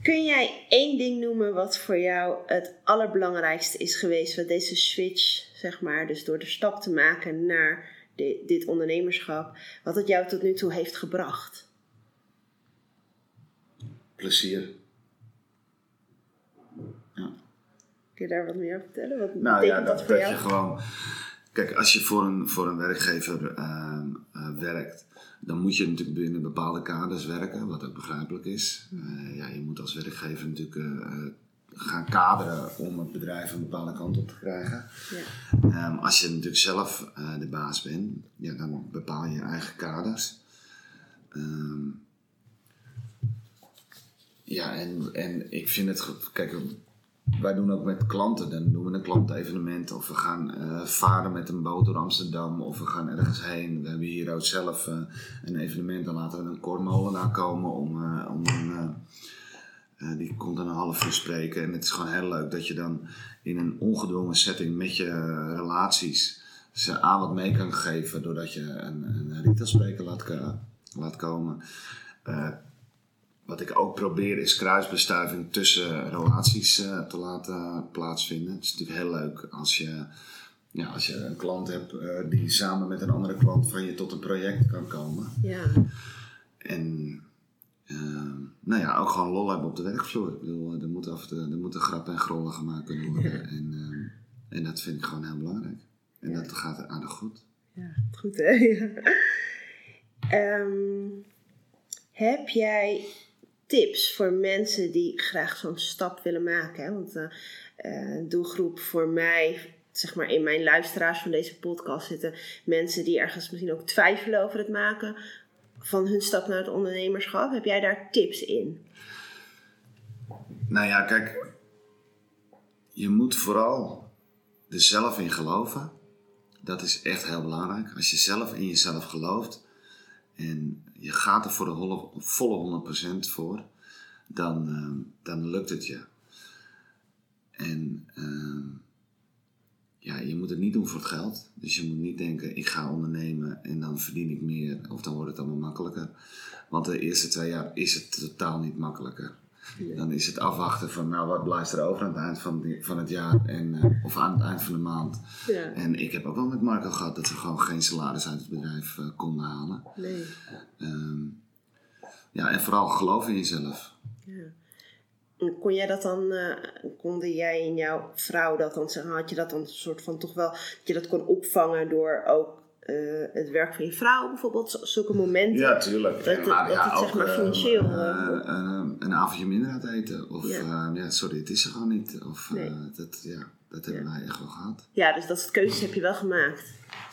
Kun jij één ding noemen wat voor jou het allerbelangrijkste is geweest, wat deze switch, zeg maar, dus door de stap te maken naar di- dit ondernemerschap, wat het jou tot nu toe heeft gebracht? Plezier. Ja. Kun je daar wat meer over vertellen? Wat Nou ja, dat, dat, je gewoon. Kijk, als je voor een, voor een werkgever ehm, eh, werkt, dan moet je natuurlijk binnen bepaalde kaders werken, wat ook begrijpelijk is. Eh, ja, je moet als werkgever natuurlijk eh, gaan kaderen om het bedrijf een bepaalde kant op te krijgen. Ja. Ehm, als je natuurlijk zelf eh, de baas bent, ja, dan bepaal je je eigen kaders. Ehm, ja, en, en ik vind het. Kijk, wij doen ook met klanten. Dan doen we een klantevenement. Of we gaan eh, varen met een boot door Amsterdam. Of we gaan ergens heen. We hebben hier ook zelf eh, een evenement. Dan laten we een kormolenaar komen om, om een, eh, die komt dan een half uur spreken. En het is gewoon heel leuk dat je dan in een ongedwongen setting met je eh, relaties ze aan wat mee kan geven. Doordat je een, een retailspreker laat, laat komen. Eh, wat ik ook probeer is kruisbestuiving tussen relaties te laten plaatsvinden. Het is natuurlijk heel leuk als je, ja, als je een klant hebt die samen met een andere klant van je tot een project kan komen. Ja. En nou ja, ook gewoon lol hebben op de werkvloer. Ik bedoel, er moet, af er moeten grappen en grollen gemaakt kunnen (laughs) worden. En, ehm, en dat vind ik gewoon heel belangrijk. En Ja. dat gaat aardig goed. Ja, goed hè? (laughs) Ehm, heb jij tips voor mensen die graag zo'n stap willen maken? Hè? Want de doelgroep voor mij, zeg maar in mijn luisteraars van deze podcast zitten mensen die ergens misschien ook twijfelen over het maken van hun stap naar het ondernemerschap? Heb jij daar tips in? Nou ja, kijk, je moet vooral er zelf in geloven. Dat is echt heel belangrijk. Als je zelf in jezelf gelooft en je gaat er voor de volle 100% voor, dan, ehm, dan lukt het je. En ehm, ja, je moet het niet doen voor het geld. Dus je moet niet denken, ik ga ondernemen en dan verdien ik meer of dan wordt het allemaal makkelijker. Want de eerste twee jaar is het totaal niet makkelijker. Dan is het afwachten van, nou wat blijft er over aan het eind van, die- van het jaar en, eh, of aan het eind van de maand. Ja. En ik heb ook wel met Marco gehad dat we gewoon geen salaris uit het bedrijf eh, konden halen. Nee. Ehm, ja, en vooral geloof in jezelf. En Kon jij dat dan, eh, konden jij en jouw vrouw dat dan zeggen? Had je dat dan een soort van toch wel, dat je dat kon opvangen door ook eh, het werk van je vrouw bijvoorbeeld, zulke momenten? Ja, tuurlijk. Dat- En, dat- dat het, zeg maar, eh, financieel, een avondje minder uit eten. Of Ja. ja, ja sorry, het is er gewoon niet. Of, Nee. dat, ja, dat hebben wij echt wel gehad. Ja, dus dat soort keuzes heb je wel gemaakt.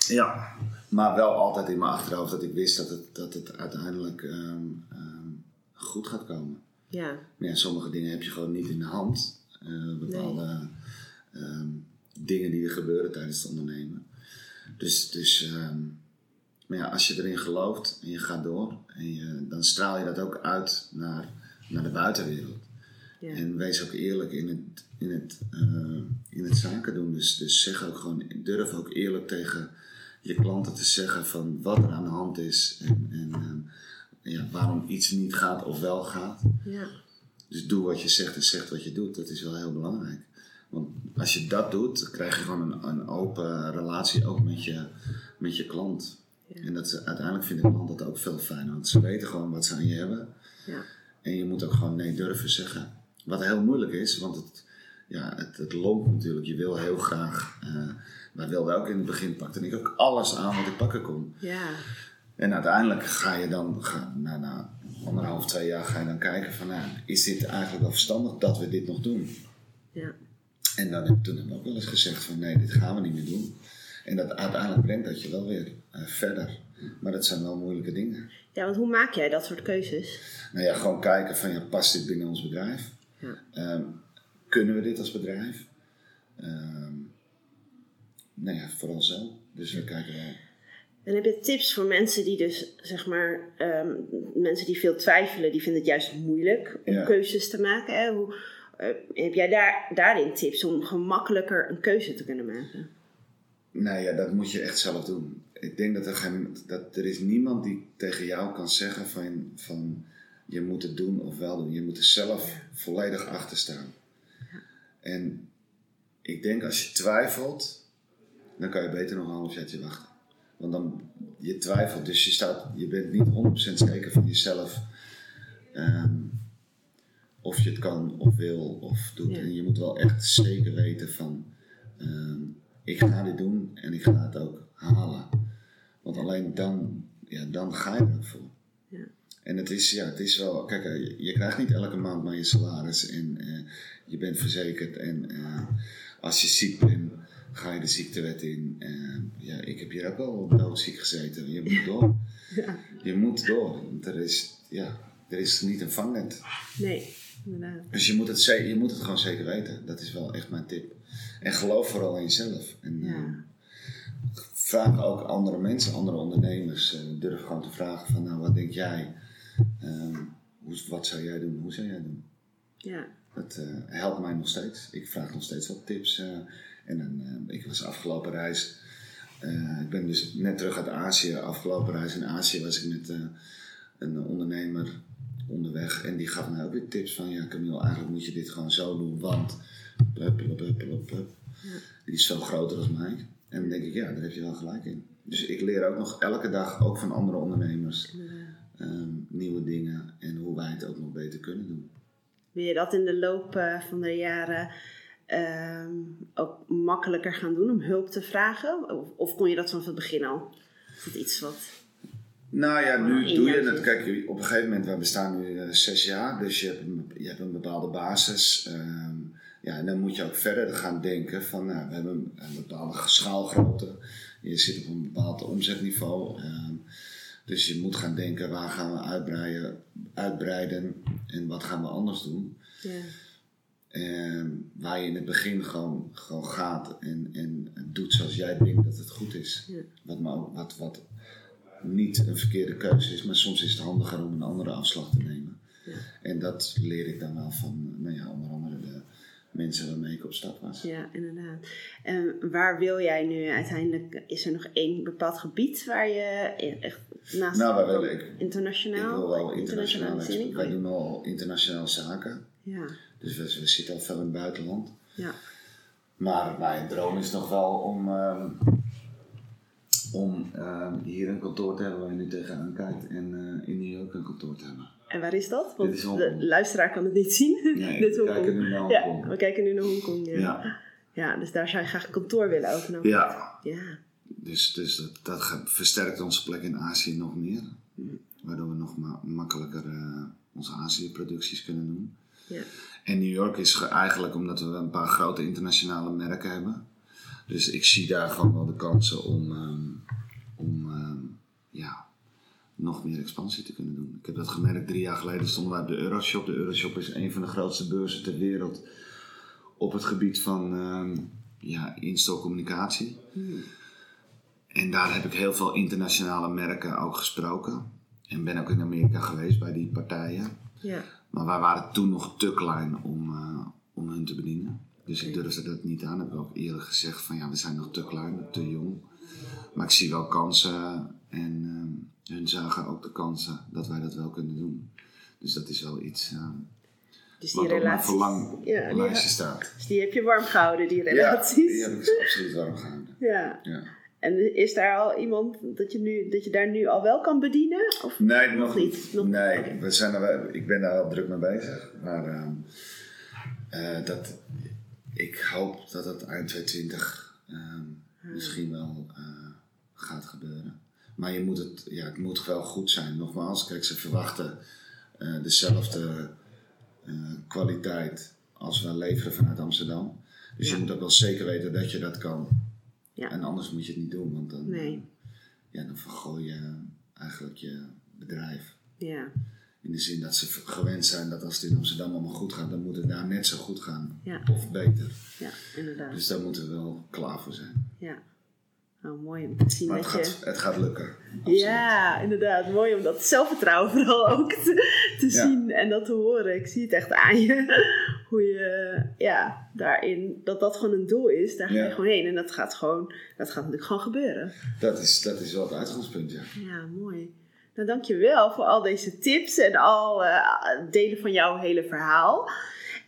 Ja, maar wel altijd in mijn achterhoofd dat ik wist dat het, dat het uiteindelijk ehm, ehm, goed gaat komen. Ja, Maar ja, sommige dingen heb je gewoon niet in de hand. Eh, bepaalde ehm, dingen die er gebeuren tijdens het ondernemen. Dus, dus ehm, maar ja, als je erin gelooft en je gaat door, en je, dan straal je dat ook uit naar, naar de buitenwereld. ja. En wees ook eerlijk in het, in het, eh, in het zaken doen. Dus, dus zeg ook gewoon, durf ook eerlijk tegen je klanten te zeggen van wat er aan de hand is. En, en ehm, ja, waarom iets niet gaat of wel gaat. ja. Dus doe wat je zegt en zeg wat je doet. Dat is wel heel belangrijk. Want als je dat doet, dan krijg je gewoon een, een open relatie ook met je, met je klant. En dat ze, uiteindelijk vindt de klant dat ook veel fijner. Want ze weten gewoon wat ze aan je hebben. Ja. En je moet ook gewoon nee durven zeggen. Wat heel moeilijk is, want het, ja, het, het loopt natuurlijk. Je wil heel graag. eh wij wilden ook in het begin pakte ik ook alles aan wat ik pakken kon. ja. En uiteindelijk ga je dan, ga, na, na anderhalf, twee jaar ga je dan kijken van, nou, is dit eigenlijk wel verstandig dat we dit nog doen? ja. En dan heb, toen hebben we ook wel eens gezegd van, nee, dit gaan we niet meer doen. En dat uiteindelijk brengt dat je wel weer eh, verder. Maar dat zijn wel moeilijke dingen. Ja, want hoe maak jij dat soort keuzes? Nou ja, gewoon kijken van, ja, past dit binnen ons bedrijf? Ja. Ehm, kunnen we dit als bedrijf? Ehm nou ja, vooral zo. Dus we kijken wel. En heb je tips voor mensen die dus, zeg maar, ehm, mensen die veel twijfelen, die vinden het juist moeilijk om Ja. keuzes te maken. Hè? Hoe, eh, heb jij daar, daarin tips om gemakkelijker een keuze te kunnen maken? Nou ja, dat moet je echt zelf doen. Ik denk dat er, geen, dat er is niemand die tegen jou kan zeggen van, van je moet het doen of wel doen. Je moet er zelf volledig achter staan. En ik denk als je twijfelt, dan kan je beter nog een halfjaartje wachten. Want dan, je twijfelt, dus je, staat, je bent niet 100% zeker van jezelf. ehm, of je het kan of wil of doet. Ja. En je moet wel echt zeker weten van, ehm, ik ga dit doen en ik ga het ook halen. Want alleen dan, ja, dan ga je ervoor. Ja. En het is, ja, het is wel, kijk, eh, je, je krijgt niet elke maand maar je salaris en eh, je bent verzekerd. En eh, als je ziek bent, ga je de ziektewet in. Eh, ja, ik heb hier ook wel doodziek gezeten. Je moet door. (laughs) Ja. Je moet door. Want er is, ja, er is niet een vangnet. Nee, inderdaad. Dus je moet, het, je moet het gewoon zeker weten. Dat is wel echt mijn tip. En geloof vooral in jezelf. En, Ja. eh, vraag ook andere mensen, andere ondernemers. eh, durf gewoon te vragen van, nou, wat denk jij? Ehm, hoe, wat zou jij doen? Hoe zou jij doen? Ja, Dat eh, helpt mij nog steeds. Ik vraag nog steeds wat tips. En dan, eh, ik was afgelopen reis. eh, ik ben dus net terug uit Azië. Afgelopen reis in Azië was ik met eh, een ondernemer onderweg. En die gaf mij ook weer tips van: Ja, Camille, eigenlijk moet je dit gewoon zo doen. Want. Plup, plup, plup, plup, plup. Die is veel groter dan mij. En dan denk ik: Ja, daar heb je wel gelijk in. Dus ik leer ook nog elke dag, ook van andere ondernemers, ehm, nieuwe dingen. En hoe wij het ook nog beter kunnen doen. Wil je dat in de loop van de jaren ehm, ook makkelijker gaan doen om hulp te vragen? Of, of kon je dat vanaf het begin al? Is iets wat... Nou ja, nu doe je het. Kijk, op een gegeven moment, we bestaan nu eh, zes jaar, dus je hebt een, je hebt een bepaalde basis. Ehm, ja, en dan moet je ook verder gaan denken van, nou, we hebben een bepaalde schaalgrootte. Je zit op een bepaald omzetniveau. Ehm, Dus je moet gaan denken, waar gaan we uitbreiden, uitbreiden en wat gaan we anders doen. Ja. En waar je in het begin gewoon, gewoon gaat en, en doet zoals jij denkt dat het goed is. Ja. Wat, maar ook, wat, wat niet een verkeerde keuze is, maar soms is het handiger om een andere afslag te nemen. Ja. En dat leer ik dan wel van, nou ja, onder andere de mensen waarmee ik op stap was. Ja, inderdaad. En waar wil jij nu uiteindelijk? Is er nog één bepaald gebied waar je echt naast Nou, dan willen- ik- internationaal? Ik wil wel internationaal, wij doen al internationale zaken. Ja, Dus we, we zitten al veel in het buitenland. ja, Maar mijn droom is nog wel om, ehm, om ehm, hier een kantoor te hebben waar je nu tegenaan kijkt en eh, in New York een kantoor te hebben. En waar is dat? Want is de luisteraar kan het niet zien. Nee, (laughs) Dit is we kijken nu naar Ja, Hongkong. we kijken nu naar Hongkong. Ja. Ja, Ja, dus daar zou je graag een kantoor willen openen. ja. Ja, dus, dus dat, dat versterkt onze plek in Azië nog meer. Waardoor we nog ma- makkelijker eh, onze Azië-producties kunnen doen. ja, En New York is ge- eigenlijk omdat we een paar grote internationale merken hebben. Dus ik zie daar gewoon wel de kansen om, ehm, om ehm, ja, nog meer expansie te kunnen doen. Ik heb dat gemerkt drie jaar geleden stonden wij op de Euroshop. De Euroshop is een van de grootste beurzen ter wereld op het gebied van ehm ja, in-store communicatie. En daar heb ik heel veel internationale merken ook gesproken. En ben ook in Amerika geweest bij die partijen. ja, Maar wij waren toen nog te klein om, eh, om hun te bedienen. Dus ik durfde dat niet aan. Heb ik ook eerlijk gezegd van ja, we zijn nog te klein, te jong. Maar ik zie wel kansen en ehm, hun zagen ook de kansen dat wij dat wel kunnen doen. Dus dat is wel iets eh, dus die wat op mijn relaties. verlanglijstje ja, staat. dus die heb je warm gehouden, die Ja, relaties. die heb ik absoluut warm gehouden. Ja. Ja. En is daar al iemand dat je, nu, dat je daar nu al wel kan bedienen? Of? Nee, Nog nog, niet, nog- nee, we zijn er, ik ben daar al druk mee bezig. Maar ehm, eh, dat, ik hoop dat het eind 2020 ehm, misschien wel eh, gaat gebeuren. Maar je moet het, ja, het moet wel goed zijn. Nogmaals, kijk, ze verwachten eh, dezelfde kwaliteit als we leveren vanuit Amsterdam. Dus Ja. je moet ook wel zeker weten dat je dat kan. Ja. En anders moet je het niet doen, want dan, Nee. ja, dan vergooi je eigenlijk je bedrijf. Ja, In de zin dat ze gewend zijn dat als het in Amsterdam allemaal goed gaat, dan moet het daar net zo goed gaan. Ja. Of beter. ja, inderdaad. Dus daar moeten we wel klaar voor zijn. Ja. Nou, mooi om te zien Maar het dat je... gaat, het gaat lukken. Absoluut. Ja, inderdaad. Mooi om dat zelfvertrouwen vooral ook te, te Ja. zien en dat te horen. Ik zie het echt aan je. Hoe je, ja, daarin, dat dat gewoon een doel is. Daar ga je Ja. gewoon heen. En dat gaat gewoon, dat gaat natuurlijk gewoon gebeuren. Dat, is, dat is wel het uitgangspunt, ja. Ja, mooi. Nou, dankjewel voor al deze tips en al eh, delen van jouw hele verhaal.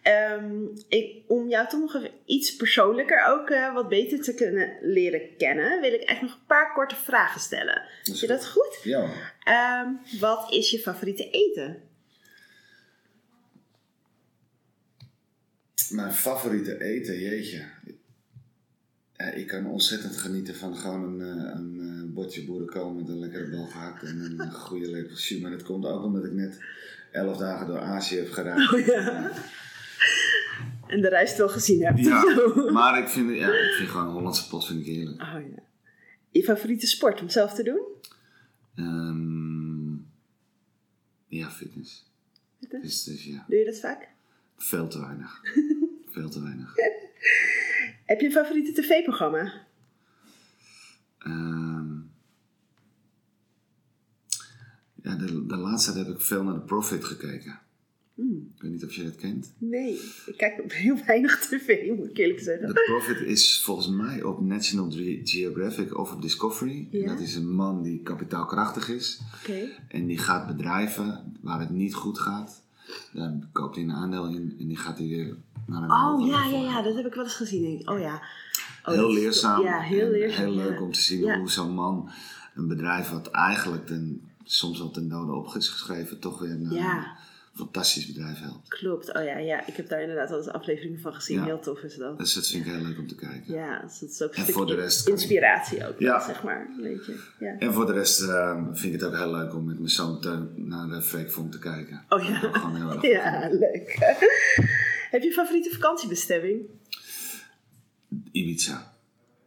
Ehm, ik, om jou toch nog even iets persoonlijker ook eh, wat beter te kunnen leren kennen, wil ik echt nog een paar korte vragen stellen. Vind je dat goed? Ja. Ehm, wat is je favoriete eten? Mijn favoriete eten, jeetje. Ja, ik kan ontzettend genieten van gewoon een, eh, een eh, bordje boerenkool met een lekkere bal gehakt en een eh, goede lepel jus. Maar dat komt ook omdat ik net elf dagen door Azië heb gereisd. Oh ja. En de reis wel gezien hebt. Ja, (laughs) maar ik vind, ja, ik vind gewoon Hollandse pot vind ik heerlijk. Oh, ja. Je favoriete sport om zelf te doen? Ehm, ja, fitness. Fitness? Dus, dus ja, Doe je dat vaak? Veel te weinig. (laughs) veel te weinig. Heb je een favoriete tv-programma? Ehm, ja, de, de laatste tijd heb ik veel naar The Profit gekeken. Hmm, Ik weet niet of je dat kent. nee, ik kijk op (laughs) heel weinig tv, moet ik eerlijk zeggen. The Profit is volgens mij op National Ge- Geographic of op Discovery. En Ja. dat is een man die kapitaalkrachtig is. Oké. En die gaat bedrijven waar het niet goed gaat. Daar koopt hij een aandeel in en die gaat hij weer naar een Oh ja, ja, ja, dat heb ik wel eens gezien. denk ik. Oh ja. Oh, heel leerzaam. Ja, heel leerzaam. Heel leuk ja. om te zien Ja. hoe zo'n man een bedrijf wat eigenlijk ten, soms al ten dode op is geschreven, toch weer naar Ja. Fantastisch bedrijf helpt. Klopt. Oh ja, ja, ik heb daar inderdaad al eens afleveringen van gezien. Ja. Heel tof is dat. Dus dat vind ik heel leuk om te kijken. Ja, dus dat is ook een En stukje voor de rest kan ik- inspiratie ook, Ja. zeg maar. Ja. En voor de rest eh, vind ik het ook heel leuk om met mijn zoon naar de Freekvonk te kijken. Oh ja. Gewoon heel erg (laughs) Ja, leuk. (laughs) heb je een favoriete vakantiebestemming? Ibiza.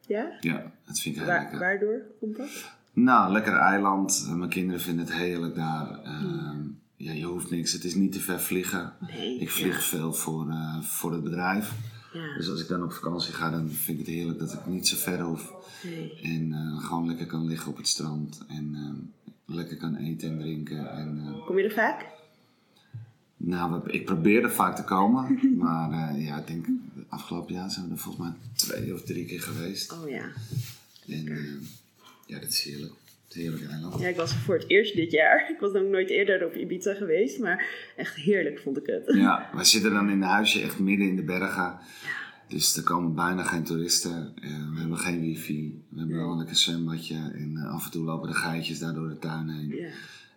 Ja? Ja, dat vind ik heel Waar, lekker. waardoor komt dat? Nou, lekker eiland. Mijn kinderen vinden het heerlijk daar. Ehm, ja, je hoeft niks. Het is niet te ver vliegen. Nee. Ik vlieg Ja. veel voor, eh, voor het bedrijf. Ja. Dus als ik dan op vakantie ga, dan vind ik het heerlijk dat ik niet zo ver hoef. Nee. En eh, gewoon lekker kan liggen op het strand. En ehm, lekker kan eten en drinken. En, eh, Kom je er vaak? nou, ik probeer er vaak te komen. (laughs) maar eh, ja, ik denk, afgelopen jaar zijn we er volgens mij twee of drie keer geweest. Oh ja. En eh, ja, dat is heerlijk. Heerlijk eiland. Ja, ik was er voor het eerst dit jaar. Ik was nog nooit eerder op Ibiza geweest, maar echt heerlijk vond ik het. Ja, wij zitten dan in een huisje echt midden in de bergen. Dus er komen bijna geen toeristen. Eh, we hebben geen wifi. We hebben wel een lekker zwembadje. En eh, af en toe lopen de geitjes daar door de tuin heen. Ja.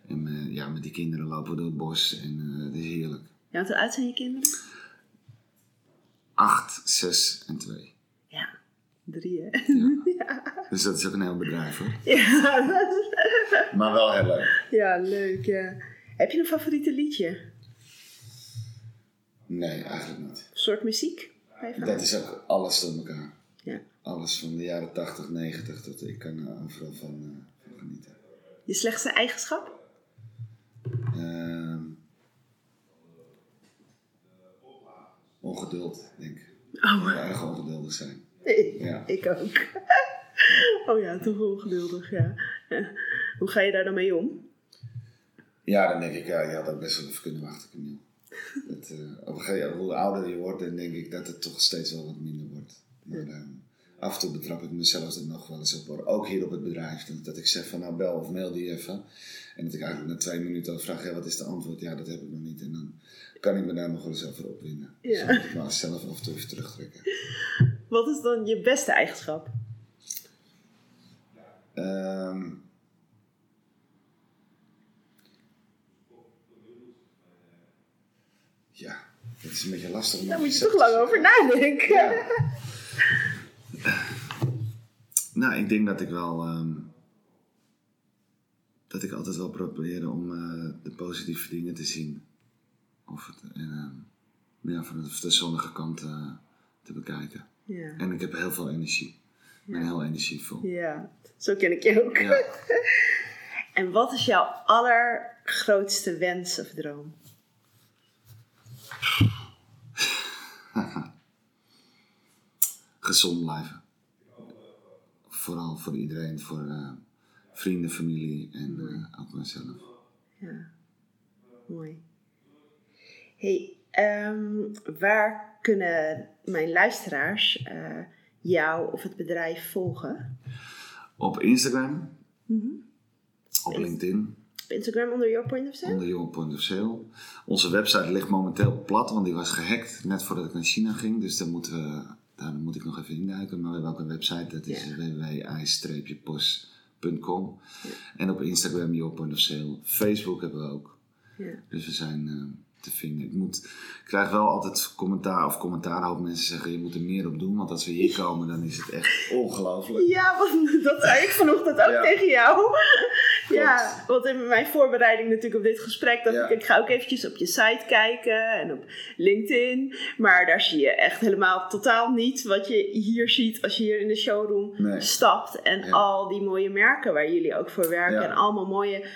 En eh, ja, met die kinderen lopen we door het bos. En het is heerlijk. Ja, hoe oud zijn je kinderen? Acht, zes en twee. Drie hè? (laughs) Ja. Dus dat is ook een heel bedrijf hoor. Ja, dat is- (laughs) Maar wel heel leuk. ja leuk ja. Heb je een favoriete liedje? Nee, eigenlijk niet. soort muziek? Dat is ook alles door elkaar. Ja. Alles van de jaren 80, 90 tot ik kan er overal van, eh, van genieten. Je slechtste eigenschap? Ehm, ongeduld, denk ik. Oh, erg ongeduldig zijn. Ja. ik ook. (laughs) Oh ja, toch ongeduldig, ja. (laughs) Hoe ga je daar dan mee om? Ja, dan denk ik, ja, je had ook best wel even kunnen wachten, Camille. (laughs) Dat, eh, op een gegeven moment, hoe ouder je wordt, dan denk ik dat het toch steeds wel wat minder wordt. Maar af en toe betrap ik mezelf er nog wel eens op. Ook hier op het bedrijf. Dat, ik zeg van, nou bel of mail die even. En dat ik eigenlijk na twee minuten al vraag, ja, wat is de antwoord? Ja, dat heb ik nog niet. En dan kan ik me daar nog wel eens over opwinden. Dus Ja. dan moet ik me zelf af en toe even terugtrekken. Wat is dan je beste eigenschap? Ehm ja, het is een beetje lastig om Daar moet je toch lang over nadenken. Ja. Nou, ik denk dat ik wel. ehm, dat ik altijd wel probeer om eh, de positieve dingen te zien. Of het, en, ja, van de, de zonnige kant eh, te bekijken. Ja. En ik heb heel veel energie. Ik ben heel energievol. ja, zo ken ik je ook. (laughs) En wat is jouw allergrootste wens of droom? (laughs) Gezond blijven. Vooral voor iedereen, voor eh, vrienden, familie en eh, ook mezelf. Ja, mooi. hey, ehm, waar kunnen mijn luisteraars eh, jou of het bedrijf volgen? Op Instagram, Mhm. op LinkedIn, Op Instagram onder Your Point of Sale? onder Your Point of Sale. Onze website ligt momenteel plat, want die was gehackt net voordat ik naar China ging. Dus daar, moeten we, daar moet ik nog even induiken. Maar we hebben ook een website, dat is Ja. www.ijs-pos.com. En op Instagram Your Point of Sale. Facebook hebben we ook. Ja. Dus we zijn eh, te vinden. Ik, moet, ik krijg wel altijd commentaar of commentaar. Hoop mensen zeggen je moet er meer op doen. Want als we hier komen dan is het echt ongelooflijk. Ja, want dat zei ik vanochtend ook Ja. tegen jou. Ja, want in mijn voorbereiding natuurlijk op dit gesprek dacht Ja. ik, ik ga ook eventjes op je site kijken en op LinkedIn. Maar daar zie je echt helemaal totaal niet wat je hier ziet als je hier in de showroom Nee. stapt. En Ja. al die mooie merken waar jullie ook voor werken en allemaal mooie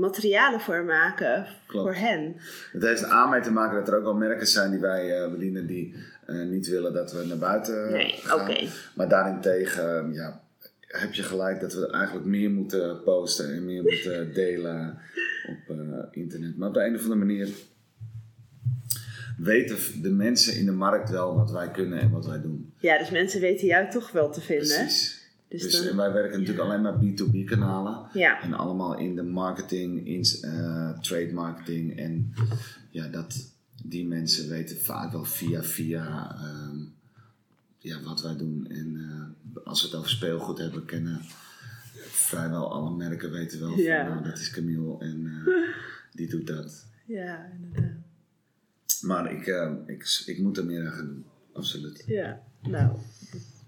materialen voor maken Klopt. voor hen. Het heeft er aan mee te maken dat er ook wel merken zijn die wij eh, bedienen die eh, niet willen dat we naar buiten Nee, gaan. oké. Maar daarentegen eh, ja, heb je gelijk dat we eigenlijk meer moeten posten en meer moeten (laughs) delen op eh, internet. Maar op de een of andere manier weten de mensen in de markt wel wat wij kunnen en wat wij doen. Ja, dus mensen weten jou toch wel te vinden. Precies. Dus Dus, dan- en wij werken natuurlijk alleen maar B2B kanalen. Ja. En allemaal in de marketing, in eh, trade marketing. En ja, dat, die mensen weten vaak wel via via ehm, ja, wat wij doen. En eh, als we het over speelgoed hebben, kennen vrijwel alle merken weten wel van Ja. nou, dat is Camille en eh, (laughs) die doet dat. Ja, inderdaad. Maar ik, eh, ik, ik moet er meer aan gaan doen, absoluut. Ja, nou,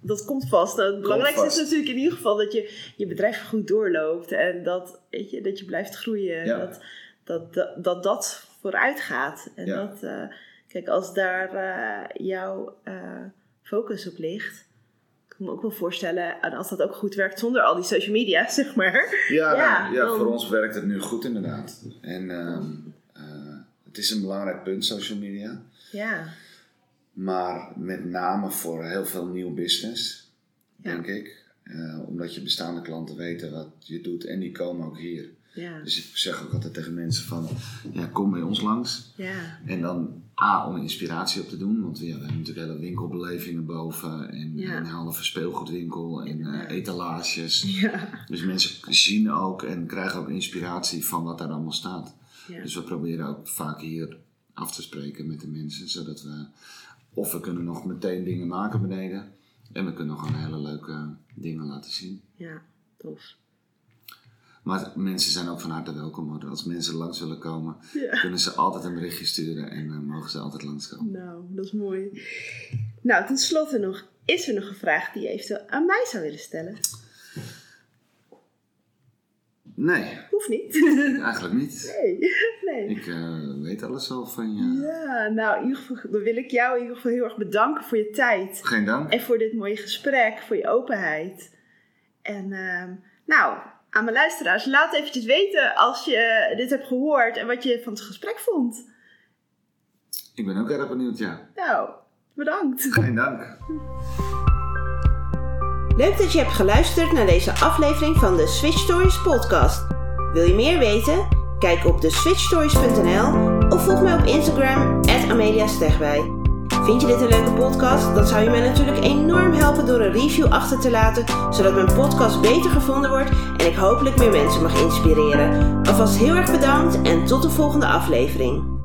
dat komt vast. Nou, het belangrijkste vast. is natuurlijk in ieder geval dat je je bedrijf goed doorloopt en dat, weet je, dat je blijft groeien. Ja. Dat, dat, dat, dat dat vooruit gaat. En Ja. dat, eh, kijk, als daar eh, jouw eh, focus op ligt, ik kan me ook wel voorstellen en als dat ook goed werkt zonder al die social media, (laughs) zeg maar. Ja, Ja, ja dan- voor ons werkt het nu goed inderdaad. En ehm, eh, het is een belangrijk punt, social media. Ja, Maar met name voor heel veel nieuw business, Ja. denk ik. Eh, omdat je bestaande klanten weten wat je doet en die komen ook hier. ja, Dus ik zeg ook altijd tegen mensen van, ja, kom bij ons langs. ja, En dan A, om inspiratie op te doen. Want we hebben natuurlijk hele winkelbelevingen boven. En Ja. een halve speelgoedwinkel en eh, etalages. ja, Dus mensen zien ook en krijgen ook inspiratie van wat daar allemaal staat. Dus we proberen ook vaak hier af te spreken met de mensen. Zodat we, of we kunnen nog meteen dingen maken beneden. En we kunnen gewoon hele leuke dingen laten zien. ja, tof. Maar mensen zijn ook van harte welkom. hoor. Als mensen langs willen komen, Ja. kunnen ze altijd een berichtje sturen en eh, mogen ze altijd langskomen. Nou, dat is mooi. Nou, ten slotte nog, is er nog een vraag die je eventueel aan mij zou willen stellen? Nee, Hoeft niet. eigenlijk niet. Nee, nee. Ik eh, weet alles al van je. Ja, nou, in ieder geval dan wil ik jou in ieder geval heel erg bedanken voor je tijd. Geen dank. En voor dit mooie gesprek, voor je openheid. En ehm, nou, aan mijn luisteraars, laat eventjes weten als je dit hebt gehoord en wat je van het gesprek vond. Ik ben ook erg benieuwd, ja. Nou, bedankt. Geen dank. Leuk dat je hebt geluisterd naar deze aflevering van de Switch Stories podcast. Wil je meer weten? Kijk op de switchstories.nl of volg mij op Instagram Amelia Stegwij. Vind je dit een leuke podcast? Dan zou je mij natuurlijk enorm helpen door een review achter te laten, zodat mijn podcast beter gevonden wordt en ik hopelijk meer mensen mag inspireren. Alvast heel erg bedankt en tot de volgende aflevering.